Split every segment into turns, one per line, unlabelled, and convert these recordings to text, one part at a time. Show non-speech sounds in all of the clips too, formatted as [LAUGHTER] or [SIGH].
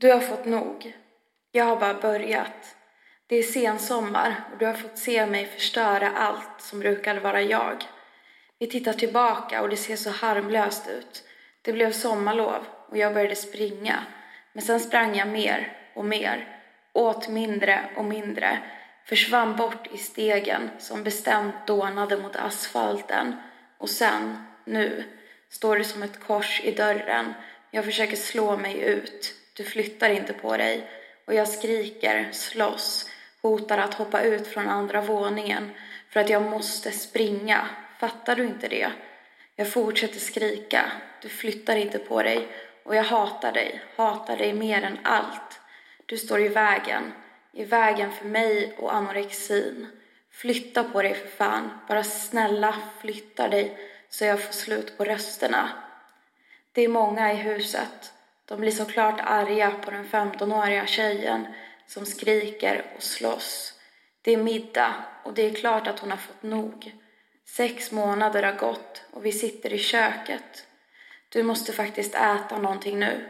Du har fått nog. Jag har bara börjat. Det är sensommar och du har fått se mig förstöra allt som brukade vara jag. Vi tittar tillbaka och det ser så harmlöst ut. Det blev sommarlov och jag började springa. Men sen sprang jag mer och mer. Åt mindre och mindre. Försvann bort i stegen som bestämt dånade mot asfalten. Och sen, nu, står det som ett kors i dörren. Jag försöker slå mig ut. Du flyttar inte på dig. Och jag skriker, slåss, hotar att hoppa ut från andra våningen för att jag måste springa. Fattar du inte det? Jag fortsätter skrika. Du flyttar inte på dig. Och jag hatar dig, hatar dig mer än allt. Du står i vägen, i vägen för mig och anorexin. Flytta på dig för fan, bara snälla flytta dig så jag får slut på rösterna. Det är många i huset. De blir såklart arga på den 15-åriga tjejen som skriker och slåss. Det är middag och det är klart att hon har fått nog. Sex månader har gått och vi sitter i köket. Du måste faktiskt äta någonting nu.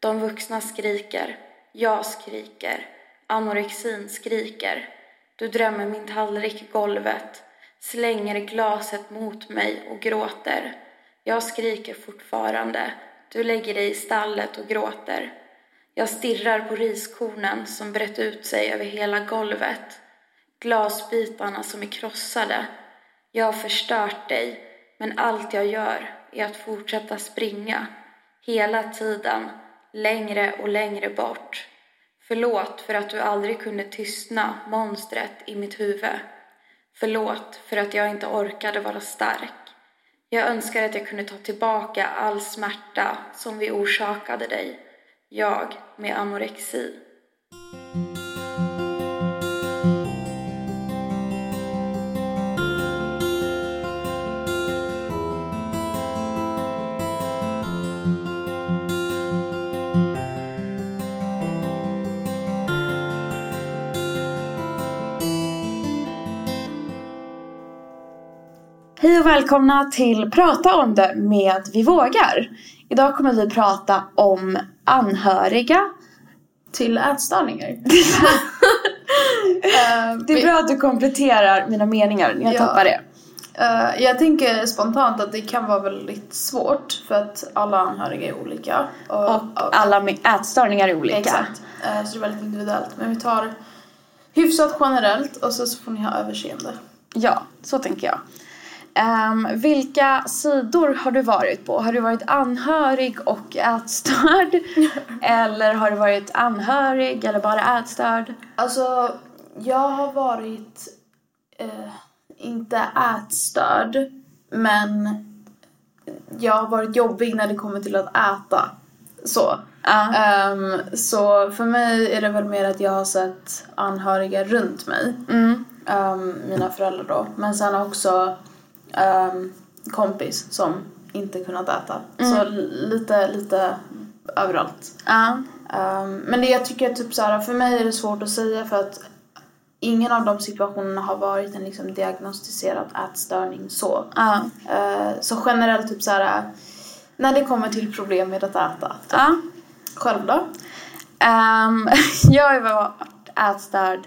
De vuxna skriker. Jag skriker. Anorexin skriker. Du drämmer min tallrik i golvet, slänger glaset mot mig och gråter. Jag skriker fortfarande. Du lägger dig i stallet och gråter. Jag stirrar på riskornen som brett ut sig över hela golvet. Glasbitarna som är krossade. Jag har förstört dig, men allt jag gör är att fortsätta springa. Hela tiden, längre och längre bort. Förlåt för att du aldrig kunde tystna monstret i mitt huvud. Förlåt för att jag inte orkade vara stark. Jag önskar att jag kunde ta tillbaka all smärta som vi orsakade dig. Jag med anorexi.
Hej och välkomna till Prata om det med Vi vågar. Idag kommer vi prata om anhöriga.
Till ätstörningar. [LAUGHS]
Eh, det är bra att du kompletterar mina meningar när jag
Ja.
tappar det.
Eh, jag tänker spontant att det kan vara väldigt svårt för att alla anhöriga är olika.
Och alla med ätstörningar är olika.
Exakt. Eh, så det är väldigt individuellt. Men vi tar hyfsat generellt och så, så får ni ha överseende.
Ja, så tänker jag. Ehm, vilka sidor har du varit på? Har du varit anhörig och ätstörd? [LAUGHS] eller har du varit anhörig eller bara ätstörd?
Alltså, jag har varit eh, inte ätstörd, men jag har varit jobbig när det kommer till att äta. Så.
Ja.
Ehm, så för mig är det väl mer att jag har sett anhöriga runt mig.
Mm.
Ehm, mina föräldrar då. Men sen också um, kompis som inte kunnat äta. Så l- lite, lite överallt.
Ja.
Ehm, men det jag tycker typ så här, för mig är det svårt att säga för att ingen av de situationerna har varit en liksom diagnostiserad ätstörning så.
Ja.
Eh, så generellt typ så här när det kommer till problem med att äta.
ja.
Själv då?
Ehm, [LAUGHS] jag varit ätstörd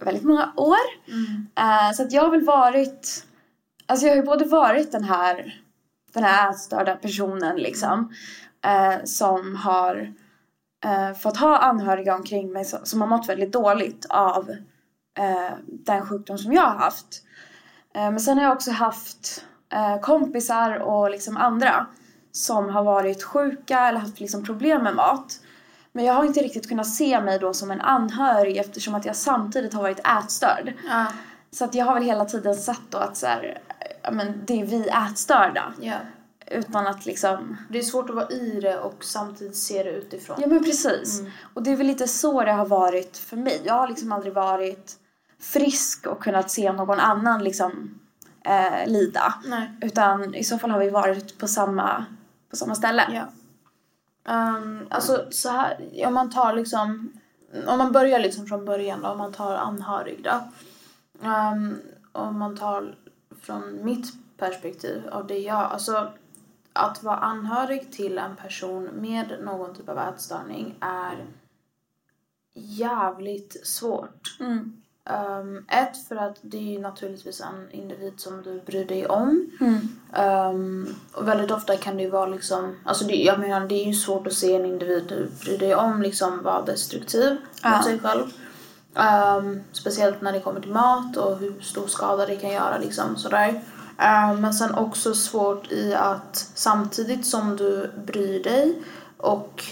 väldigt många år. Eh, så att jag har väl varit... Alltså jag har ju både varit den här, den här ätstörda personen liksom. eh, som har eh, fått ha anhöriga omkring mig som, som har mått väldigt dåligt av eh, den sjukdom som jag har haft. Eh, men sen har jag också haft eh, kompisar och liksom andra som har varit sjuka eller haft liksom problem med mat. Men jag har inte riktigt kunnat se mig då som en anhörig eftersom att jag samtidigt har varit ätstörd.
Ja.
Så att jag har väl hela tiden sett då att så här, men det är vi ätstörda.
ja.
Utan att liksom...
Det är svårt att vara i det och samtidigt se det utifrån.
Ja men precis. Och det är väl lite så det har varit för mig. Jag har liksom aldrig varit frisk och kunnat se någon annan liksom eh, lida.
Nej.
Utan i så fall har vi varit på samma, på samma ställe.
Ja. Um, alltså så här, om man tar liksom, om man börjar liksom från början då, om man tar anhörig då. Um, om man tar från mitt perspektiv av det jag, alltså att vara anhörig till en person med någon typ av ätstörning är jävligt svårt.
Mm.
Um, ett, för att det är ju naturligtvis en individ som du bryr dig om.
Mm.
Um, och väldigt ofta kan det ju vara liksom, alltså det, jag menar det är ju svårt att se en individ du bryr dig om liksom vara destruktiv
Ja.
mot sig själv. Um, speciellt när det kommer till mat och hur stor skada det kan göra liksom sådär. Um, men sen också svårt i att samtidigt som du bryr dig och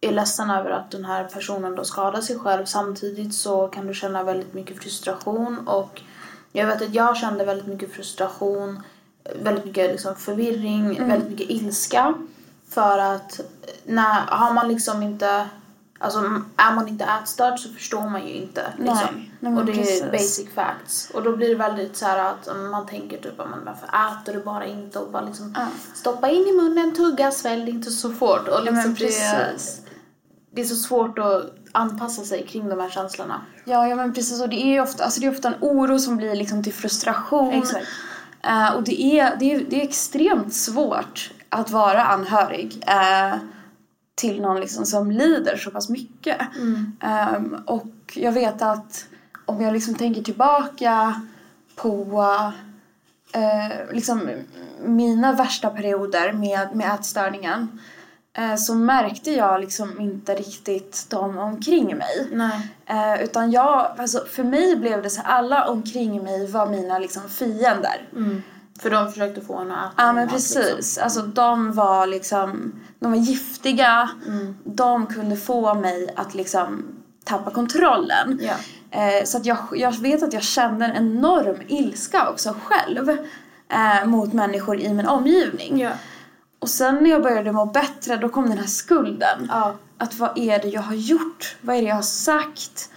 är ledsen över att den här personen då skadar sig själv samtidigt så kan du känna väldigt mycket frustration och jag vet att jag kände väldigt mycket frustration, väldigt mycket liksom förvirring, väldigt mycket ilska för att när, har man liksom inte Alltså är man inte ätstörd så förstår man ju inte liksom.
Nej,
och det
precis.
är basic facts. Och då blir det väldigt så här att man tänker typ men varför äter du bara inte och bara liksom
Ja.
stoppa in i munnen, tugga, svälj inte så fort. Och
Ja,
liksom
men
det, det är så svårt att anpassa sig kring de här känslorna.
Ja, ja men precis. Och det är ofta, alltså det är ofta en oro som blir liksom till frustration.
Exakt.
Eh, och det är, det, är, det är extremt svårt att vara anhörig eh, till någon liksom som lider så pass mycket. Ehm, och jag vet att om jag liksom tänker tillbaka på eh, liksom mina värsta perioder med, med ätstörningen eh, så märkte jag liksom inte riktigt dem omkring mig. Eh, utan jag, alltså för mig blev det så här, alla omkring mig var mina liksom fiender.
För de försökte få en att äta
Ja men
mat,
precis.
Liksom.
Alltså de var liksom, de var giftiga.
Mm.
De kunde få mig att liksom tappa kontrollen.
Ja.
Eh, så att jag, jag vet att jag kände en enorm ilska också själv. Eh, mot människor i min omgivning.
Ja.
Och sen när jag började må bättre då kom den här skulden.
Ja.
Att vad är det jag har gjort? Vad är det jag har sagt?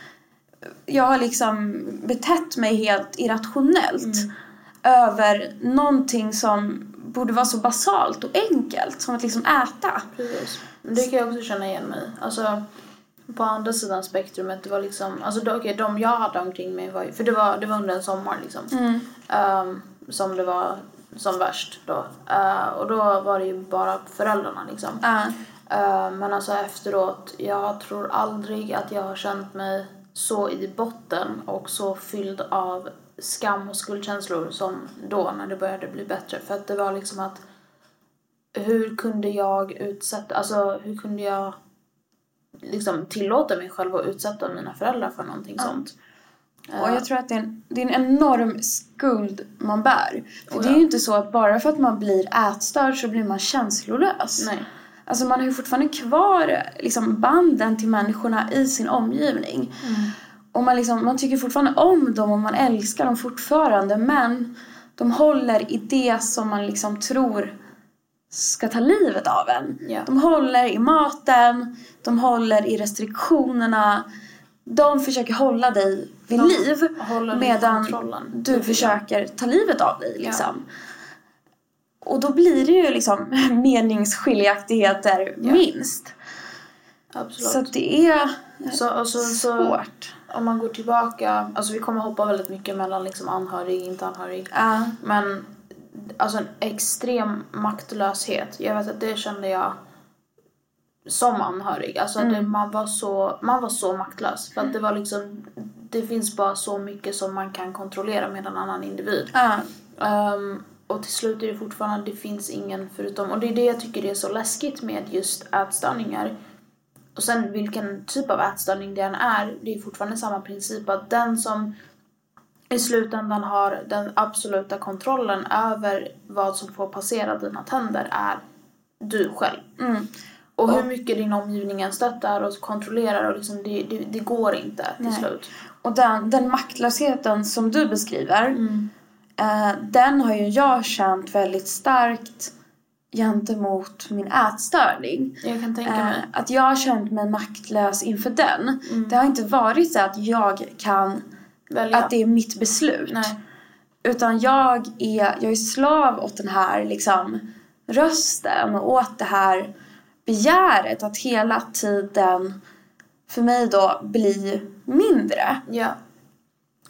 Jag har liksom betett mig helt irrationellt. Över någonting som borde vara så basalt och enkelt som att liksom äta.
Precis. Det kan jag också känna igen mig. Alltså, på andra sidan spektrumet, det var liksom, alltså okej, de jag hade omkring mig var för det var, det var under en sommar liksom. Ehm, som det var som värst då. Eh, och då var det ju bara föräldrarna liksom.
Ja.
Eh, men alltså efteråt, jag tror aldrig att jag har känt mig så i botten och så fylld av skam och skuldkänslor som då när det började bli bättre. För att det var liksom att hur kunde jag utsätta, alltså hur kunde jag liksom tillåta mig själv att utsätta mina föräldrar för någonting sånt.
Och jag tror att det är, en, det är en enorm skuld man bär. För
Oh
det
ja.
är ju inte så att bara för att man blir ätstörd så blir man känslolös.
Nej.
Alltså man har ju fortfarande kvar liksom banden till människorna i sin omgivning. Och man, liksom, man tycker fortfarande om dem och man älskar dem fortfarande men de håller i det som man liksom tror ska ta livet av en.
Ja.
De håller i maten, de håller i restriktionerna. De försöker hålla dig vid
De
liv medan du försöker ta livet av dig. Liksom. Och då blir det ju liksom [LAUGHS] meningsskiljaktigheter minst.
Absolut.
Så det är
Så, alltså, så,
svårt.
Om man går tillbaka, alltså vi kommer hoppa väldigt mycket mellan liksom anhörig och inte anhörig.
Ja.
Men alltså en extrem maktlöshet. Jag vet att det kände jag som anhörig. Alltså att det, man, var så, man var så maktlös. För att det var liksom, det finns bara så mycket som man kan kontrollera med en annan individ.
Ja.
Ehm, och till slut är det fortfarande, det finns ingen förutom, och det är det jag tycker är så läskigt med just ätstörningar. Och sen vilken typ av ätstörning det än är, det är fortfarande samma princip att den som i slutändan har den absoluta kontrollen över vad som får passera dina tänder är du själv.
Mm.
Och hur mycket din omgivning än stöttar och kontrollerar och liksom det, det, det går inte till
Nej.
slut.
Och den, den maktlösheten som du beskriver,
Mm.
eh, den har ju jag känt väldigt starkt gentemot min ätstörning.
Jag
Eh, att jag har känt mig maktlös inför den. Det har inte varit så att jag kan,
Välja.
att det är mitt beslut.
Nej.
Utan jag är, jag är slav åt den här liksom, rösten och åt det här begäret att hela tiden för mig då bli mindre.
Ja.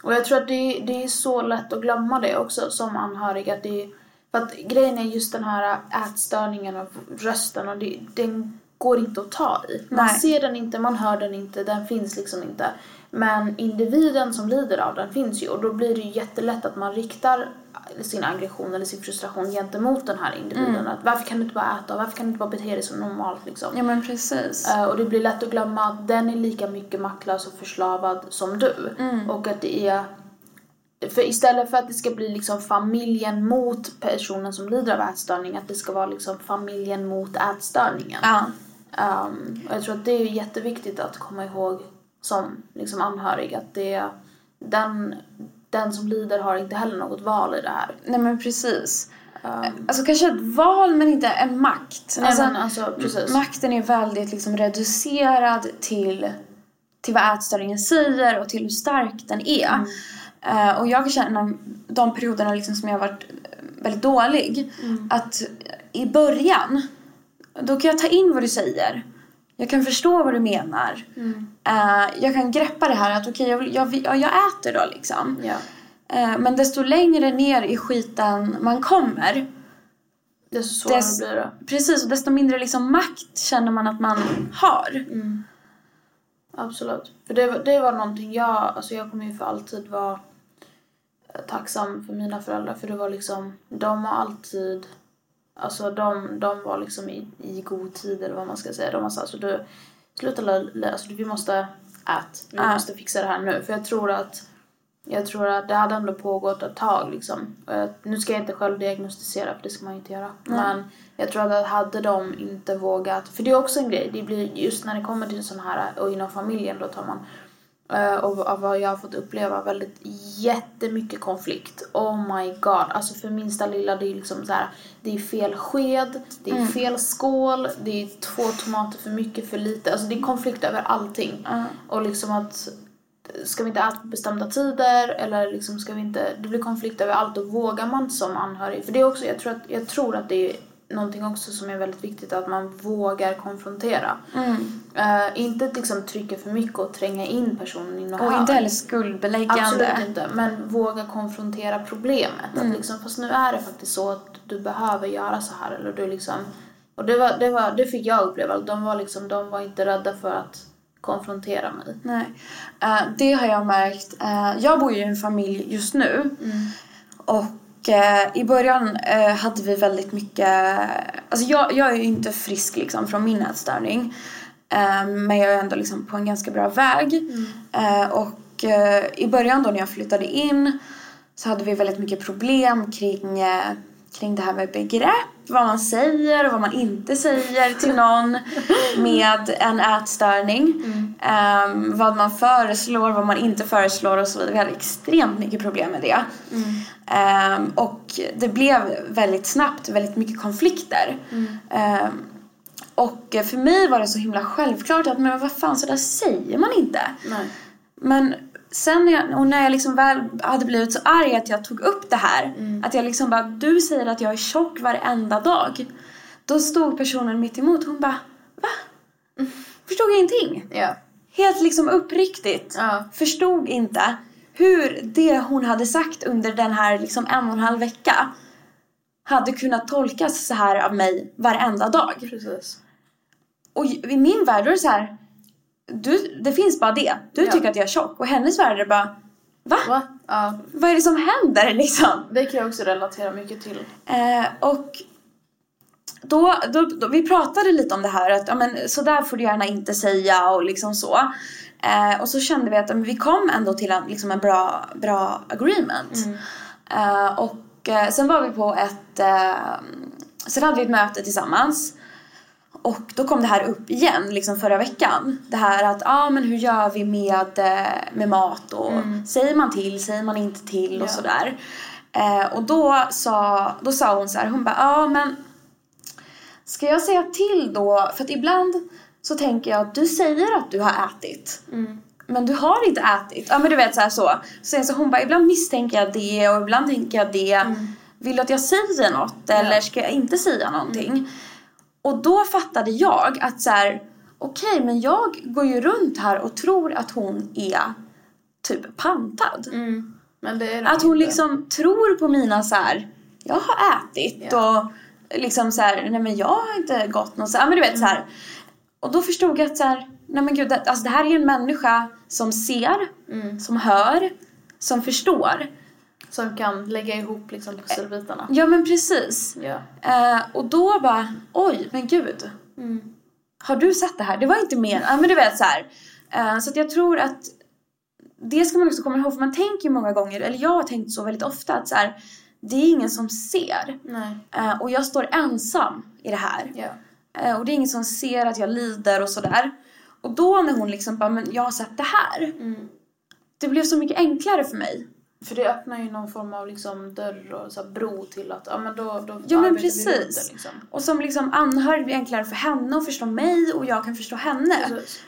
Och jag tror att det, det är så lätt att glömma det också som anhörig. Att det, För att grejen är just den här ätstörningen och rösten och det, den går inte att ta i. Man
Nej.
ser den inte, man hör den inte, den finns liksom inte. Men individen som lider av den finns ju och då blir det ju jättelätt att man riktar sin aggression eller sin frustration gentemot den här individen. Att varför kan du inte bara äta? Varför kan du inte bara bete dig som normalt liksom?
Ja men precis.
Eh, och det blir lätt att glömma att den är lika mycket maktlös och förslavad som du. Och att det är... För istället för att det ska bli liksom familjen mot personen som lider av ätstörning, att det ska vara liksom familjen mot ätstörningen.
Ja.
Um, och jag tror att det är jätteviktigt att komma ihåg som liksom anhörig att det den, den som lider har inte heller något val i det här.
Nej men precis.
Um,
Alltså kanske ett val men inte en makt.
nej
alltså,
men alltså precis.
Makten är väldigt liksom reducerad till, till vad ätstörningen säger och till hur stark den är.
Mm.
Eh, och jag känna de perioderna liksom som jag har varit väldigt dålig.
Mm.
Att i början, då kan jag ta in vad du säger. Jag kan förstå vad du menar.
Mm.
Eh, jag kan greppa det här att okej, jag, vill- jag, vill- ja, jag äter då liksom.
Ja.
Eh, men desto längre ner i skiten man kommer
Desto svårare
Des-
blir det.
Precis, och desto mindre liksom makt känner man att man har.
Mm. Absolut. För det, var- det var någonting jag, alltså jag kommer ju för alltid vara tacksam för mina föräldrar för det var liksom, de har alltid, alltså de, de var liksom i, i god tid eller vad man ska säga. De var så här, alltså du, sluta alltså vi måste äta, vi
Ja.
måste fixa det här nu. För jag tror att jag tror att det hade ändå pågått ett tag liksom. Nu ska jag inte själv diagnostisera för det ska man inte göra. Men jag tror att hade de inte vågat, för det är också en grej, det blir just när det kommer till sån här, och inom familjen då tar man och av vad jag har fått uppleva väldigt jättemycket konflikt. Oh my god. Alltså för minsta lilla det är liksom så här, det är fel sked, det är fel skål, det är två tomater för mycket, för lite. Alltså det är konflikt över allting. Och liksom att ska vi inte äta på bestämda tider eller liksom ska vi inte, det blir konflikt över allt och vågar man som anhörig, för det är också, jag tror att, jag tror att det är någonting också som är väldigt viktigt att man vågar konfrontera. Eh, inte liksom trycka för mycket och tränga in personen i något
Och inte heller skuldbeläggande.
Absolut inte, men våga konfrontera problemet. Att liksom, fast nu är det faktiskt så att du behöver göra så här eller du liksom och det, var, det, var, det fick jag uppleva. De var, liksom, de var inte rädda för att konfrontera mig.
Nej. Eh, det har jag märkt. Eh, jag bor ju i en familj just nu. Och eh, i början eh, hade vi väldigt mycket... Alltså jag, jag är ju inte frisk liksom från min ätstörning. Eh, men jag är ändå liksom på en ganska bra väg. Eh, och i början då när jag flyttade in så hade vi väldigt mycket problem kring, kring det här med begrepp. Vad man säger och vad man inte säger till någon med en ätstörning. Ehm, vad man föreslår, vad man inte föreslår och så vidare. Vi hade extremt mycket problem med det. Ehm, och det blev väldigt snabbt väldigt mycket konflikter. Ehm, och för mig var det så himla självklart att men vad fan så där säger man inte.
Nej.
Men sen när jag, och när jag liksom väl hade blivit så arg att jag tog upp det här. Att jag liksom bara, du säger att jag är tjock varenda dag. Då stod personen mitt emot hon bara, va? [LAUGHS] Förstod ingenting.
Ja.
Helt liksom uppriktigt.
Ja.
Förstod inte hur det hon hade sagt under den här liksom en och en halv vecka hade kunnat tolkas så här av mig varenda dag.
Precis.
Och i min värld är det så här. Du, det finns bara det. Du
Ja.
tycker att jag är tjock. Och hennes värld är bara. Va?
Va? Ja.
Vad är det som händer liksom?
Det kan jag också relatera mycket till.
Eh, och då, då, då, vi pratade lite om det här att ja, men, så där får du gärna inte säga och liksom så. Eh, och så kände vi att men, vi kom ändå till en, liksom en bra, bra agreement. Eh, och eh, sen var vi på ett, eh, sen hade vi ett möte tillsammans. Och då kom det här upp igen liksom förra veckan. Det här att, ah, men hur gör vi med, eh, med mat och säger man till, säger man inte till och
Ja.
sådär. Eh, och då sa, då sa hon så här, hon bara, ah, men ska jag säga till då? För att ibland så tänker jag att du säger att du har ätit. Men du har inte ätit. Ja men du vet så här så. Så, så hon bara, ibland misstänker jag det och ibland tänker jag det. Vill du att jag säger något eller ska jag inte säga någonting? Och då fattade jag att så här, okej men jag går ju runt här och tror att hon är typ pantad.
Men det är det
Att hon
inte.
liksom tror på mina så här jag har ätit
Ja.
och liksom så här, nej men jag har inte gått någonstans. Ja men du vet så här. Och då förstod jag att så här, nej men gud, det, alltså det här är en människa som ser,
Mm.
som hör, som förstår.
Som kan lägga ihop liksom pusselbitarna.
Ja men precis.
Ja.
Eh, och då bara, oj men gud.
Mm.
Har du sett det här? Det var inte mer. Ja men du vet så. Eh, så jag tror att det ska man också komma ihåg för man tänker många gånger, eller jag har tänkt så väldigt ofta att så här, det är ingen som ser.
Nej.
Eh, och jag står ensam i det här. Eh, och det är ingen som ser att jag lider och sådär. Och då när hon liksom bara, men jag har sett det här.
Mm.
Det blev så mycket enklare för mig.
För det öppnar ju någon form av liksom dörr och så bro till att ja men då, då
Ja, men precis.
det, liksom.
Och som liksom anhörig blir enklare för henne att förstå mig och jag kan förstå henne.
Precis.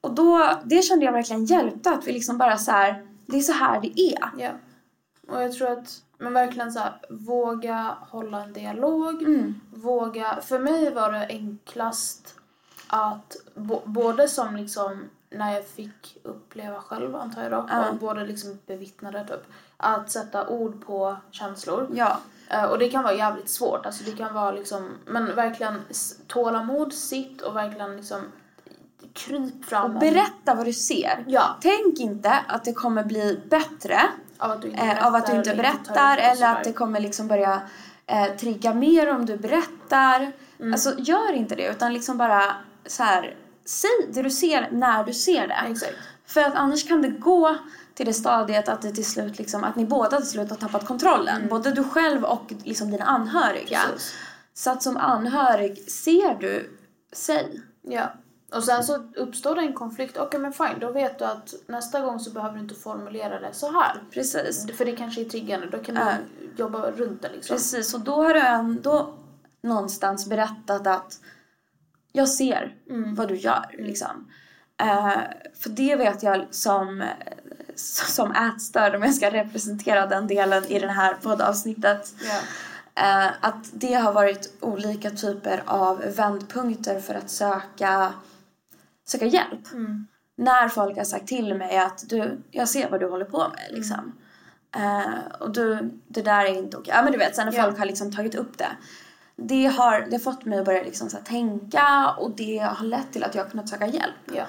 Och då, det kände jag verkligen hjälpte att vi liksom bara så här, det är så här det är.
Ja. Och jag tror att, men verkligen så här, våga hålla en dialog.
Mm.
Våga, för mig var det enklast att både som liksom när jag fick uppleva själv antar jag då,
Ja.
och både liksom bevittnade typ, att sätta ord på känslor.
Ja.
Eh, och det kan vara jävligt svårt, alltså det kan vara liksom, men verkligen tålamod, sitt och verkligen liksom kryp fram.
Och berätta vad du ser.
Ja,
Tänk inte att det kommer bli bättre
av att du inte
eh, av att du inte
eller tar
berättar eller
sådär.
att det kommer liksom börja eh, trigga mer om du berättar.
Mm.
Alltså gör inte det utan liksom bara så här, säg det du ser när du ser det.
Exakt.
För att annars kan det gå till det stadiet att det till slut liksom, att ni båda till slut har tappat kontrollen. Både du själv och liksom dina anhöriga.
Mm. Precis.
Så att som anhörig ser du, säg.
Ja. Och sen så uppstår det en konflikt, okej men fine, då vet du att nästa gång så behöver du inte formulera det så här.
Precis.
För det kanske är triggande, då kan du
Ja.
jobba runt det liksom.
Precis, och då har du ändå någonstans berättat att jag ser vad du gör. Liksom. Eh, för det vet jag som, [LAUGHS] som ätstörd, om jag ska representera den delen i det här poddavsnittet.
Ja.
Eh, att det har varit olika typer av vändpunkter för att söka, söka hjälp.
Mm.
När folk har sagt till mig att du, jag ser vad du håller på med liksom. Eh, och du, det där är inte okej. Ja men du vet, sen när
Ja.
folk har liksom tagit upp det. Det har, det har fått mig att börja liksom så här tänka och det har lett till att jag har kunnat söka hjälp.
Ja.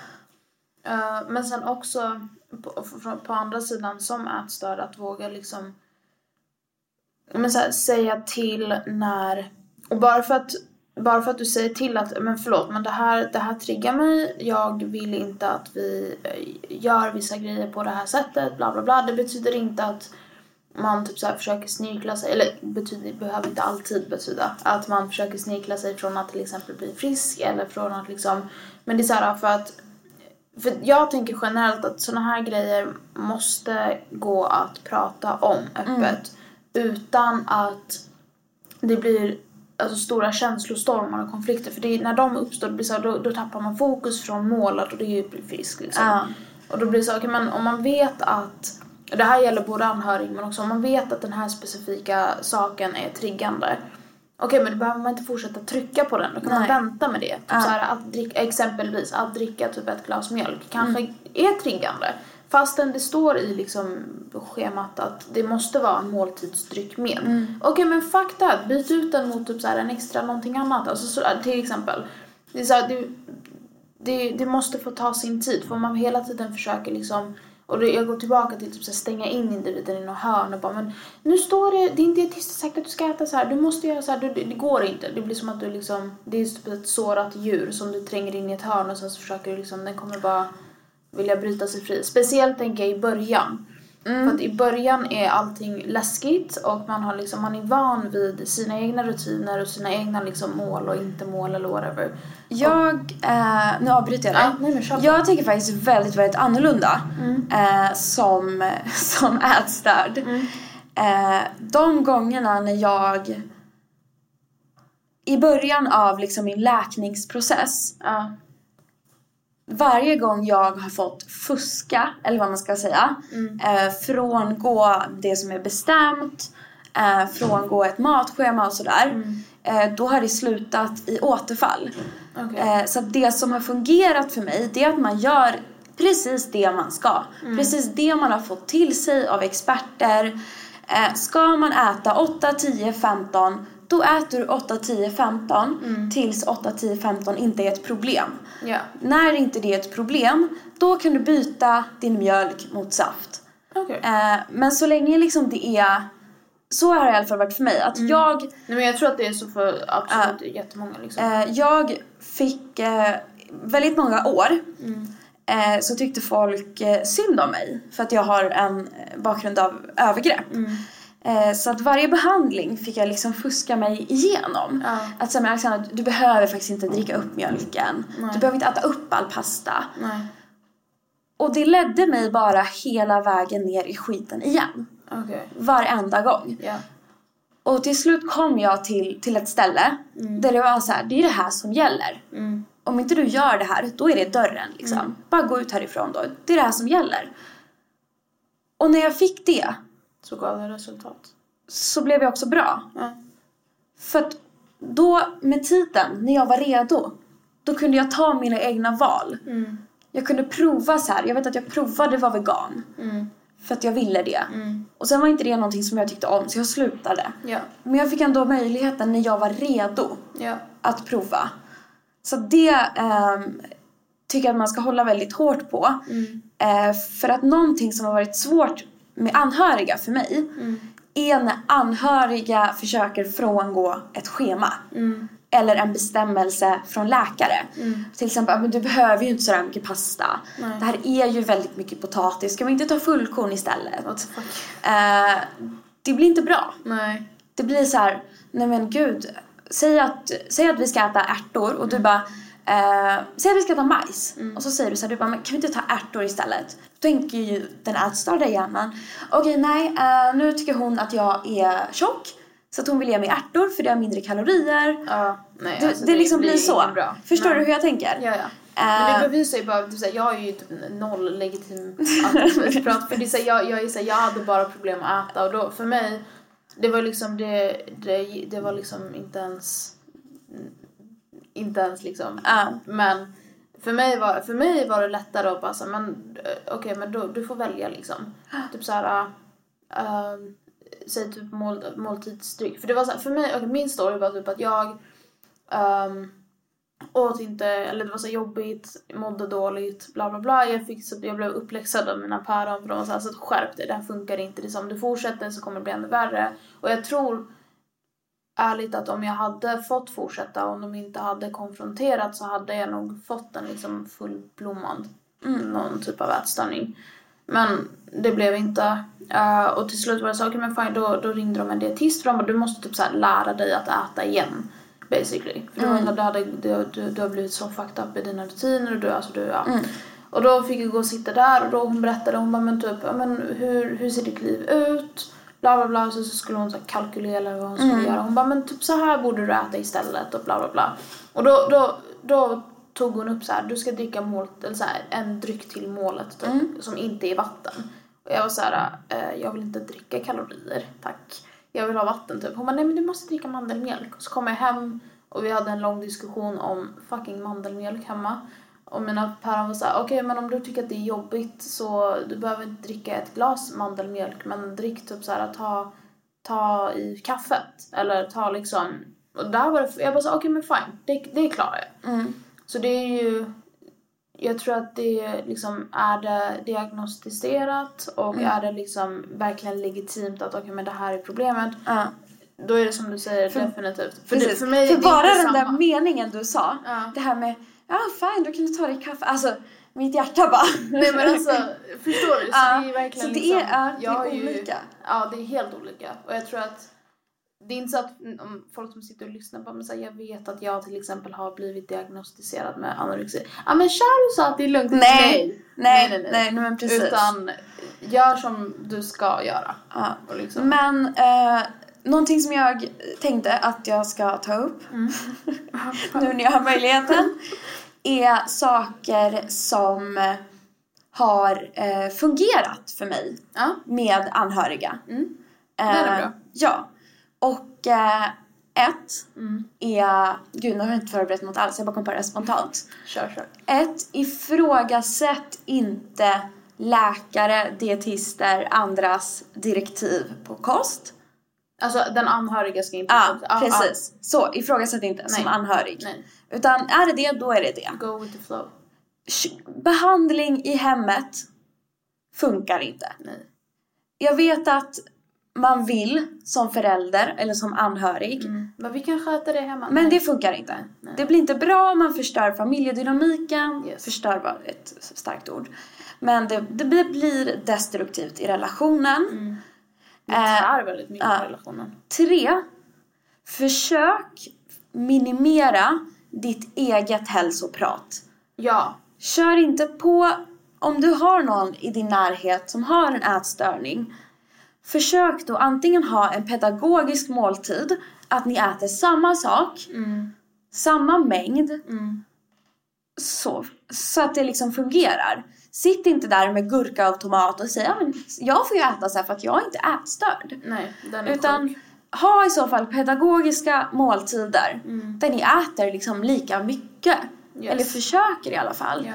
Uh, men sen också på, på, andra sidan som ätstörd att våga liksom men så här, säga till när och bara för att bara för att du säger till att men förlåt men det här, det här triggar mig jag vill inte att vi eh, gör vissa grejer på det här sättet bla bla bla det betyder inte att man typ så försöker snikla sig, eller betyder, behöver inte alltid betyda att man försöker snikla sig från att till exempel bli frisk eller från att liksom men det är så här för att för jag tänker generellt att såna här grejer måste gå att prata om öppet utan att det blir alltså, stora känslostormar och konflikter. För det är, när de uppstår blir så här, då, då tappar man fokus från målet och det är ju frisk. Liksom.
Ja.
Och då blir det så, okej men om man vet att, det här gäller både anhörig men också om man vet att den här specifika saken är triggande. Okej men då behöver man inte fortsätta trycka på den, då kan man
Nej.
vänta med det. Typ
Ja.
så här, att dricka, exempelvis att dricka typ ett glas mjölk kanske
Mm.
är triggande. Fastän det står i liksom schemat att det måste vara en måltidsdryck med.
Mm.
Okej men fuck that, byt ut den mot typ så här en extra någonting annat. Alltså så, till exempel. Det är så här, det, det, det måste få ta sin tid. För om man hela tiden försöker liksom och det, jag går tillbaka till typ så stänga in individen i något hörn och bara men nu står det, din dietist har sagt att du ska äta så här, du måste göra så här, du, det, det går inte. Det blir som att du liksom, det är typ ett sårat djur som du tränger in i ett hörn och sen så försöker du liksom, den kommer bara vilja bryta sig fri. Speciellt tänker jag i början. För att i början är allting läskigt och man, har liksom, man är van vid sina egna rutiner och sina egna liksom mål och inte mål eller whatever.
Jag, eh, nu avbryter jag dig.
Nej, men på.
jag tänker faktiskt väldigt, väldigt annorlunda
Mm.
eh, som, [LAUGHS] som ätstörd. Eh, de gångerna när jag i början av liksom min läkningsprocess
Ja.
Varje gång jag har fått fuska, eller vad man ska säga,
Mm.
eh, frångå det som är bestämt, eh, frångå ett matschema och sådär,
Mm.
eh, då har det slutat i återfall.
Okej.
Eh, så det som har fungerat för mig, det är att man gör precis det man ska.
Mm.
Precis det man har fått till sig av experter. Eh, ska man äta 8, 10, 15 då äter du 8, 10, 15 tills 8, 10, 15 inte är ett problem.
Ja.
När inte det är ett problem, då kan du byta din mjölk mot saft.
Okej.
Eh, men så länge liksom det är, så har det i alla fall varit för mig. Att jag,
Nej men jag tror att det är så för absolut jättemånga liksom.
eh, jag fick eh, väldigt många år eh, så tyckte folk eh, synd om mig för att jag har en bakgrund av övergrepp. Eh, så att varje behandling fick jag liksom fuska mig igenom.
Ja.
Att säga men Alexandra, du behöver faktiskt inte dricka upp mjölken. Du behöver inte äta upp all pasta.
Nej.
Och det ledde mig bara hela vägen ner i skiten igen.
Okej.
Varenda gång.
Ja.
Och till slut kom jag till, till ett ställe där det var så här, det är det här som gäller.
Mm.
Om inte du gör det här, då är det dörren liksom. Bara gå ut härifrån då. Det är det här som gäller. Och när jag fick det
Så gav det resultat.
så blev jag också bra.
Ja.
För att då med tiden, när jag var redo, då kunde jag ta mina egna val.
Mm.
Jag kunde prova så här. Jag vet att jag provade vara vegan.
Mm.
För att jag ville det.
Mm.
Och sen var inte det någonting som jag tyckte om så jag slutade.
Ja.
Men jag fick ändå möjligheten när jag var redo
Ja.
att prova. Så det ehm, tycker jag att man ska hålla väldigt hårt på.
Mm.
Eh, för att någonting som har varit svårt med anhöriga för mig
Mm.
är när anhöriga försöker frångå ett schema.
Mm.
Eller en bestämmelse från läkare. Till exempel, "Ah, men du behöver ju inte så mycket pasta.
Nej.
Det här är ju väldigt mycket potatis. Ska vi inte ta fullkorn istället? Eh, det blir inte bra.
Nej.
Det blir så här, nej men gud. Säg att, säg att vi ska äta ärtor och du bara, eh, säg att vi ska äta majs. Och så säger du så här, du bara, men kan vi inte ta ärtor istället? Då tänker ju den ätstörda hjärnan, okej nej, eh, nu tycker hon att jag är tjock. Så att hon vill ge mig ärtor för det har mindre kalorier.
Ja. Nej,
Det,
alltså,
det liksom blir så.
Bra.
Förstår
Nej.
du hur jag tänker?
Ja, ja. Men
Eh,
det bevisar ju bara, såhär, jag har ju typ noll legitim prat för det är såhär, jag, jag, är såhär, jag hade bara problem att äta och då för mig, det var liksom det, det, det var liksom inte ens, inte ens liksom,
Ja.
men för mig var, för mig var det lättare att bara såhär, men eh, okej men då, du får välja liksom. [GASPS] Typ såhär, äh, säg typ mål, måltidsdryck. För det var såhär, för mig, okej min story var typ att jag ehm, åt inte, eller det var så jobbigt, mådde dåligt, bla bla bla. Jag, fick, så jag blev uppläxad av mina päron för de var så här, så skärp dig, det här funkar inte. Det som om du fortsätter så kommer det bli ännu värre. Och jag tror ärligt att om jag hade fått fortsätta, om de inte hade konfronterat så hade jag nog fått en liksom fullblommad, någon typ av ätstörning. Men det blev inte. Eh, och till slut var det så, okej men fine, då, då ringde de en dietist för de bara, du måste typ så lära dig att äta igen. Basically. För
Mm.
du, hade, du, du, du har blivit så fucked up i dina rutiner och du, alltså du, ja. Och då fick jag gå och sitta där och då hon berättade, hon bara men typ, men hur, hur ser ditt liv ut? Bla bla bla, så, så skulle hon så här, kalkylera vad hon skulle göra. Hon bara men typ så här borde du äta istället och bla bla bla. Och då, då, då tog hon upp så här, du ska dricka mål, eller så här, en dryck till målet typ, som inte är vatten. Och jag var så här, eh, jag vill inte dricka kalorier, tack. Jag vill ha vatten typ. Hon bara, nej men du måste dricka mandelmjölk. Och så kom jag hem och vi hade en lång diskussion om fucking mandelmjölk hemma. Och mina päron var såhär, okej men om du tycker att det är jobbigt så du behöver inte dricka ett glas mandelmjölk men drick typ såhär, ta, ta i kaffet. Eller ta liksom, och där var det, jag bara så okej men fine, det, det klarar jag.
Mm.
Så det är ju, jag tror att det liksom, är det diagnostiserat och
Mm.
är det liksom verkligen legitimt att okej men det här är problemet.
Ja.
Då är det som du säger definitivt. För, det, för mig
för bara den där meningen du sa,
Ja.
det här med ja fine du kan du ta dig kaffe, alltså mitt hjärta bara [LAUGHS]
Nej men alltså, förstår du? Så
Ja,
det är verkligen
så det
liksom,
är- det är
har ju-
olika.
Ja, det är helt olika. Och jag tror att det är inte så att om folk som sitter och lyssnar på mig säger jag vet att jag till exempel har blivit diagnostiserad med anorexi. Ja men Charlie sa att det är lugnt.
Nej. Nej, nej, nej, men precis.
Utan gör som du ska göra.
Ja.
Liksom.
Men eh, någonting som jag tänkte att jag ska ta upp
Mm. [LAUGHS]
nu när jag har möjligheten [LAUGHS] är saker som har eh, fungerat för mig
Ja.
med anhöriga.
Mm.
Eh,
Det är bra.
Ja. Och eh, ett
Mm.
är... Gud, nu har jag inte förberett något alls. Jag bara kom på det spontant.
Kör, kör.
Ett, ifrågasätt inte läkare, dietister, andras direktiv på kost.
Alltså den anhöriga ska inte...
Ja, precis. Så ifrågasätt inte som
Nej.
anhörig.
Nej.
Utan är det det, då är det det.
Go with the flow.
Behandling i hemmet funkar inte.
Nej.
Jag vet att man vill som förälder eller som anhörig.
Mm. Men vi kan sköta det hemma.
Men det funkar inte.
Nej.
Det blir inte bra, man förstör familjedynamiken.
Yes.
Förstör var ett starkt ord. Men det, det blir- blir destruktivt i relationen.
Mm. Det
Eh,
tär väldigt mycket på relationen.
Tre, försök minimera ditt eget hälsoprat.
Ja.
Kör inte på om du har någon i din närhet som har en ätstörning. Försök då antingen ha en pedagogisk måltid, att ni äter samma sak,
Mm.
samma mängd,
Mm.
så, så att det liksom fungerar. Sitt inte där med gurka och tomat och säg ja, men jag får ju äta så här för att jag är inte ätstörd.
Nej, den är
Utan
sjuk.
ha i så fall pedagogiska måltider
Mm.
där ni äter liksom lika mycket.
Yes.
Eller försöker i alla fall.
Ja.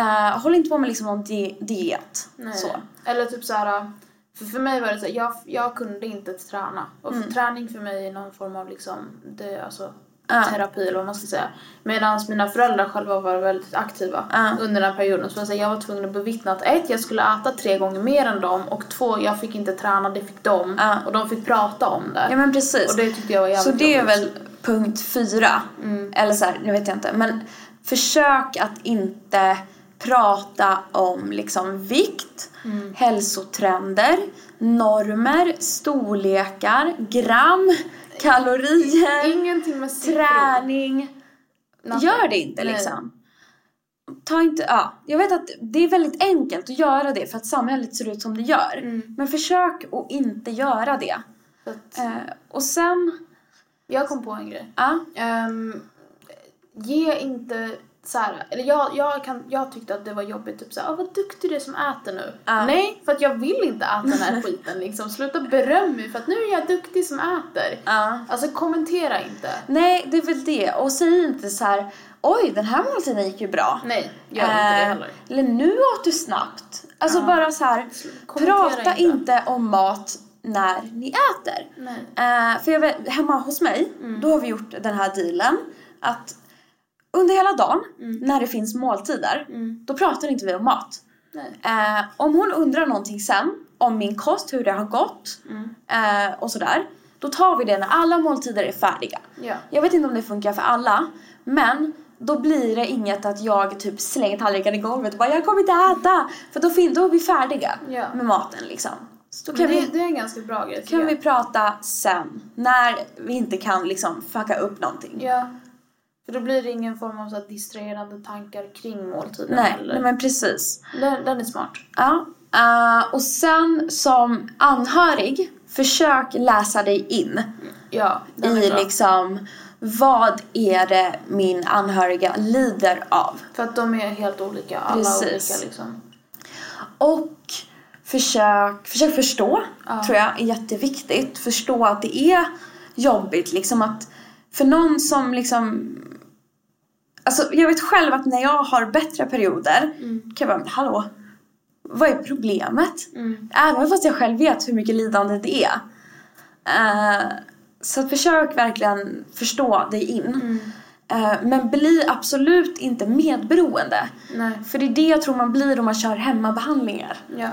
Eh, håll inte på med liksom någon di- diet.
Nej.
Så.
Eller typ så här. För, för mig var det så här, jag, jag kunde inte träna. Och
Mm.
för träning för mig är någon form av liksom, det, alltså,
Ja.
terapi eller vad man ska säga. Medan mina föräldrar själva var väldigt aktiva
Ja.
under den perioden. Så jag, var tvungen att bevittna att ett, jag skulle äta tre gånger mer än dem och två, jag fick inte träna, det fick de.
Ja.
Och de fick prata om det.
Ja men precis.
Och det tyckte jag var jävligt
så det är väl punkt fyra.
Mm.
Eller så här, nu vet jag inte. Men försök att inte prata om liksom vikt,
Mm.
hälsotrender, normer, storlekar, gram, kalorier,
Ingenting med
träning.
Nothing.
Gör det inte
Nej.
liksom. Ta inte, ja. Jag vet att det är väldigt enkelt att göra det för att samhället ser ut som det gör.
Mm.
Men försök att inte göra det. Eh, och sen,
jag kom på en grej.
ja.
Ehm, ge inte så här, eller jag, jag, kan, jag tyckte att det var jobbigt, typ såhär, ah, vad duktig du är som äter nu.
Ja.
Nej, för att jag vill inte äta den här skiten liksom. Sluta beröm mig för att nu är jag duktig som äter.
ja.
Alltså kommentera inte.
Nej, det är väl det. Och säg inte så här, oj den här måltiden gick ju bra.
Nej, gör inte det
Eh,
heller.
Eller nu åt du snabbt. Alltså
Ja.
bara så här, prata
inte.
inte. om mat när ni äter.
Nej.
Eh, för jag hemma hos mig,
Mm.
då har vi gjort den här dealen att under hela dagen,
Mm.
när det finns måltider,
Mm.
då pratar inte vi om mat. Eh, om hon undrar någonting sen, om min kost, hur det har gått
Mm.
eh, och sådär, då tar vi det när alla måltider är färdiga.
Ja.
Jag vet inte om det funkar för alla, men då blir det inget att jag typ slänger tallriken i golvet och bara jag kommer inte äta. För då, fin- då är vi färdiga
Ja.
med maten liksom. Så
det,
vi,
det är en ganska bra grej
kan
jag.
vi prata sen, när vi inte kan liksom fucka upp någonting.
Ja. För då blir det ingen form av så här distraherande tankar kring måltiden
Nej,
heller.
nej men precis.
Den, den är smart.
Ja. eh, och sen som anhörig, försök läsa dig in
Ja,
i liksom vad är det min anhöriga lider av.
För att de är helt olika. Alla
Precis.
olika liksom.
Och försök, försök förstå,
Ja.
tror jag är jätteviktigt. Förstå att det är jobbigt liksom att för någon som liksom Alltså jag vet själv att när jag har bättre perioder kan jag bara, hallå, vad är problemet?
Mm.
Även fast jag själv vet hur mycket lidande det är. Eh, så försök verkligen förstå dig in.
Mm.
Eh, men bli absolut inte medberoende.
Nej.
För det är det jag tror man blir om man kör hemmabehandlingar.
Ja.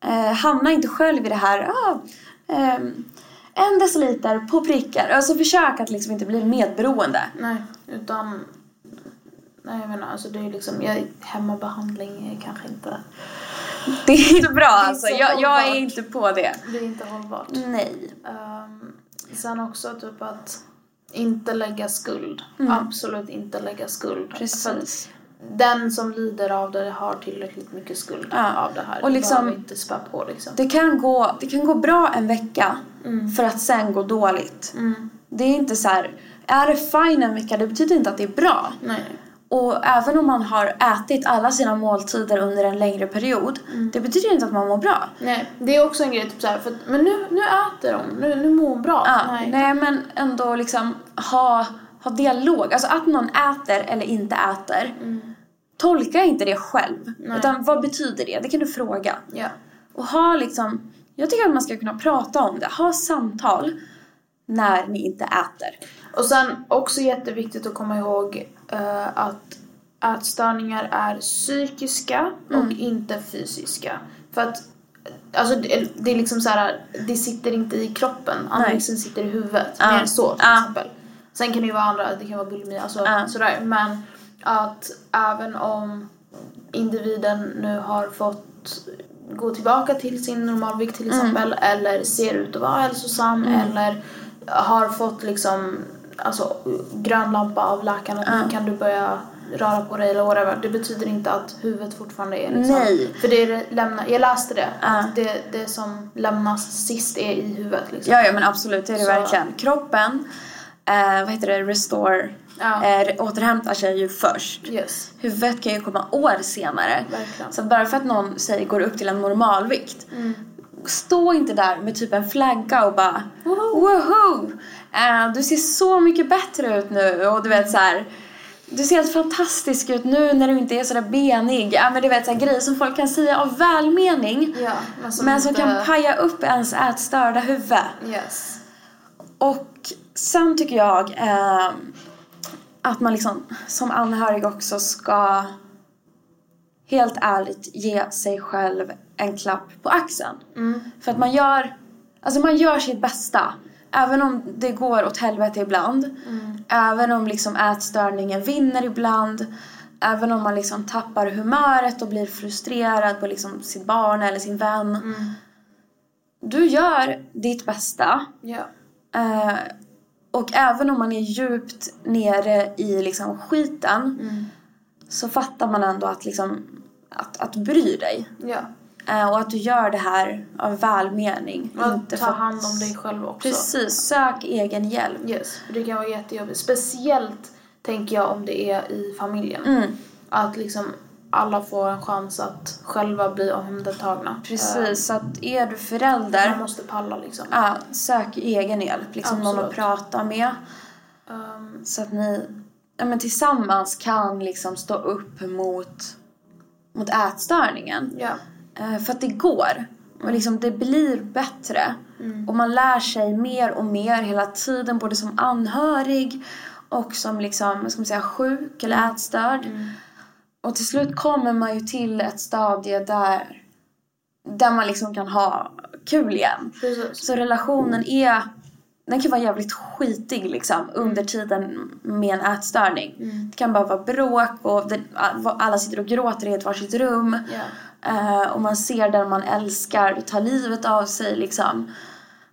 Eh, hamna inte själv i det här, ah, ehm, en deciliter på prickar. Alltså försök att liksom inte bli medberoende.
Nej, utan... Nej, jag menar, alltså det är liksom... Jag, hemmabehandling är kanske inte...
Det är inte bra
är
alltså,
så
jag, jag är inte på det.
Det är inte hållbart.
Nej.
Um, sen också typ att inte lägga skuld. Absolut inte lägga skuld. För
Mm. Precis.
den som lider av det har tillräckligt mycket skuld
Ja.
av det här.
Och liksom-
inte spä på liksom.
Det kan, gå, det kan gå bra en vecka för att sen gå dåligt.
Mm.
Det är inte så här, är det fine en vecka det betyder inte att det är bra.
Nej.
Och även om man har ätit alla sina måltider under en längre period, det betyder inte att man mår bra.
Nej, det är också en grej typ så här, för att, men nu, nu äter hon, nu, nu mår hon bra.
Ja, nej. men ändå liksom ha, ha dialog. Alltså att någon äter eller inte äter. tolka inte det själv. Utan vad betyder det? Det kan du fråga.
Ja.
Och ha liksom, jag tycker att man ska kunna prata om det. Ha samtal när ni inte äter.
Och sen också jätteviktigt att komma ihåg eh, att ätstörningar är psykiska och inte fysiska. För att Alltså det, det är liksom så här, det sitter inte i kroppen, anorexin sitter i huvudet.
Ja.
Mer så till
Ja.
exempel. Sen kan det ju vara andra, det kan vara bulimi, alltså
Ja.
sådär. Men att även om individen nu har fått gå tillbaka till sin normalvikt till exempel eller ser ut att vara hälsosam eller har fått liksom alltså grön lampa av läkaren att nu kan du börja röra på dig eller whatever. Det betyder inte att huvudet fortfarande är liksom.
Nej.
För det är det lämnar, jag läste det.
Ja.
Att det, det som lämnas sist är i huvudet liksom.
Ja, ja men absolut, det är det
Så-
verkligen. Kroppen, eh, vad heter det, restore,
Ja.
eh, återhämtar sig ju först.
Yes.
Huvudet kan ju komma år senare.
Verkligen.
Så bara för att någon säger går upp till en normalvikt.
Mm.
Stå inte där med typ en flagga och bara woho! Eh, du ser så mycket bättre ut nu och du vet så här. Du ser helt fantastisk ut nu när du inte är sådär benig. Ja men du vet så här, grejer som folk kan säga av välmening.
Ja, men som,
Men som
inte-
kan paja upp ens ätstörda huvud.
Yes.
Och sen tycker jag eh, att man liksom som anhörig också ska helt ärligt ge sig själv en klapp på axeln. För att man gör, alltså man gör sitt bästa. Även om det går åt helvete ibland. Även om liksom ätstörningen vinner ibland. Även om man liksom tappar humöret och blir frustrerad på liksom sitt barn eller sin vän. Du gör ditt bästa.
Ja.
Eh, och även om man är djupt nere i liksom skiten så fattar man ändå att, liksom, att, att bry dig.
Ja.
Eh, och att du gör det här av välmening.
Och
inte
ta hand om dig själv också.
Precis, sök egen hjälp.
Yes, det kan vara jättejobbigt. Speciellt tänker jag om det är i familjen.
Mm.
Att liksom alla får en chans att själva bli omhändertagna.
Precis, så att är du
Eh,
förälder,
Man måste palla liksom.
ja, sök egen hjälp. Liksom någon att
Absolut.
prata med.
Um,
Så att ni ja, men tillsammans kan liksom stå upp mot, mot ätstörningen.
ja.
Eh, för att det går. Och liksom det blir bättre.
Mm.
Och man lär sig mer och mer hela tiden. Både som anhörig och som liksom, vad ska man säga, sjuk eller
Mm.
Och till slut kommer man ju till ett stadie där, där man liksom kan ha kul igen.
Precis.
Så relationen är, den kan vara jävligt skitig liksom under tiden med en ätstörning. Det kan bara vara bråk och den, alla sitter och gråter i ett varsitt rum. Eh, och man ser den man älskar ta livet av sig liksom.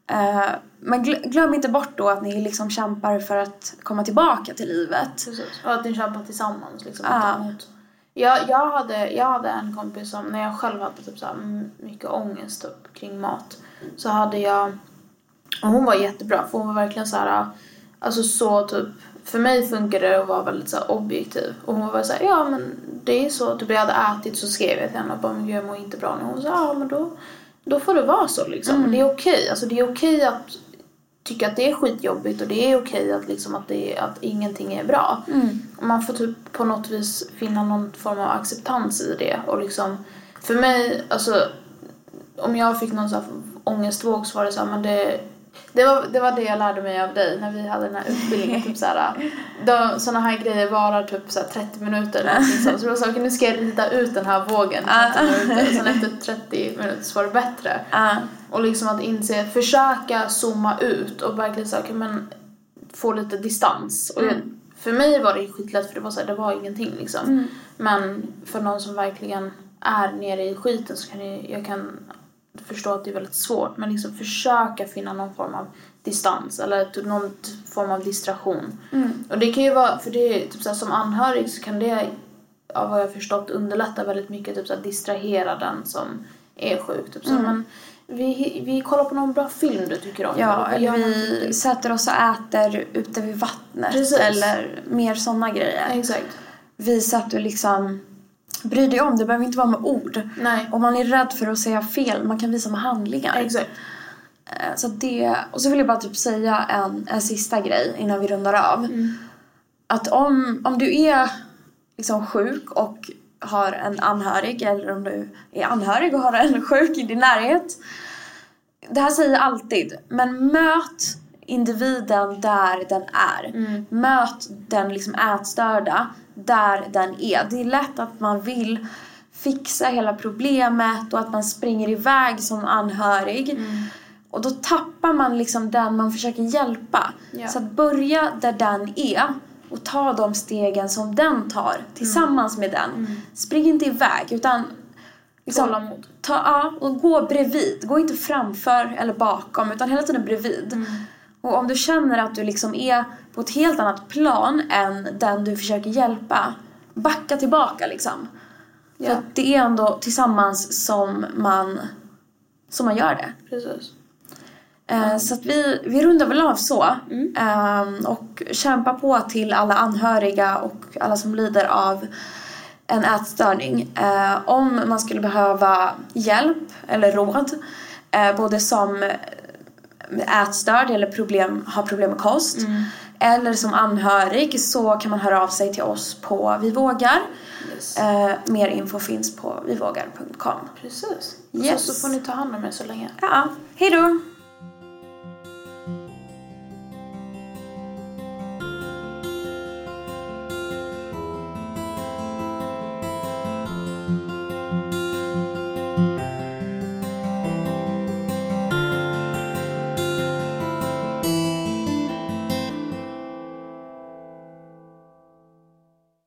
Eh, men gl- glöm inte bort då att ni liksom kämpar för att komma tillbaka till livet.
Precis. Och att ni kämpar tillsammans liksom.
Ja.
Jag, jag, hade, jag hade en kompis som, när jag själv hade typ så mycket ångest typ, kring mat. Så hade jag, och hon var jättebra för hon var verkligen så här, alltså så typ, för mig funkar det att vara väldigt så objektiv. Och hon var så här, ja men det är så, typ jag hade ätit så skrev jag till henne och bara, men jag mår inte bra nu. Hon sa, ja men då, då får det vara så liksom. Det är okej, alltså det är okej att tycka att det är skitjobbigt och det är okej att, liksom att, det att ingenting är bra. Och Man får typ på något vis finna någon form av acceptans i det. Och liksom, för mig, alltså om jag fick någon sån här ångestvåg så var det så här, men det, det, var, det var det jag lärde mig av dig när vi hade den här utbildningen. typ så här, då, såna här grejer varar typ så här 30 minuter eller så. Så här, okej, nu ska jag rida ut den här vågen i 30 minuter. Och sen efter 30 minuter så var det bättre.
Ja.
Och liksom att inse, försöka zooma ut och verkligen säga, okej men få lite distans. Och jag, för mig var det skitlätt för det var så här, det var ingenting liksom. Men för någon som verkligen är nere i skiten så kan jag, jag kan förstå att det är väldigt svårt. Men liksom försöka finna någon form av distans eller typ någon form av distraktion. Och det kan ju vara, för det är typ så här, som anhörig så kan det av vad jag förstått underlätta väldigt mycket typ så här, distrahera den som är sjuk. Typ här, men vi, vi kollar på någon bra film du tycker om.
Ja,
vi
eller vi
någonting.
sätter oss och äter ute vid vattnet.
Precis.
Eller mer sådana grejer.
Exakt.
Visa att du liksom bryr dig om. Det behöver inte vara med ord.
Nej.
Om man är rädd för att säga fel, man kan visa med handlingar.
Exakt.
Eh, Så det, och så vill jag bara typ säga en, en sista grej innan vi rundar av. Att om, om du är liksom sjuk och har en anhörig eller om du är anhörig och har en [LAUGHS] sjuk i din närhet. Det här säger jag alltid, men möt individen där den är. Möt den liksom ätstörda där den är. Det är lätt att man vill fixa hela problemet och att man springer iväg som anhörig. Och då tappar man liksom den man försöker hjälpa.
Ja.
Så att börja där den är och ta de stegen som den tar tillsammans med den. Spring inte iväg utan liksom, ta, ja, och gå bredvid. Gå inte framför eller bakom utan hela tiden bredvid. Och om du känner att du liksom är på ett helt annat plan än den du försöker hjälpa, backa tillbaka liksom. För
Ja.
att det är ändå tillsammans som man, som man gör det.
Precis.
Eh, Så att vi, vi rundar väl av så. Ehm, och kämpa på till alla anhöriga och alla som lider av en ätstörning. Eh, om man skulle behöva hjälp eller råd, eh, både som ätstörd eller problem, har problem med kost eller som anhörig så kan man höra av sig till oss på Vi vågar.
Yes.
Eh, mer info finns på vivågar.com.
Precis.
Yes.
Så, så får ni ta hand om er så länge.
Ja, hej då!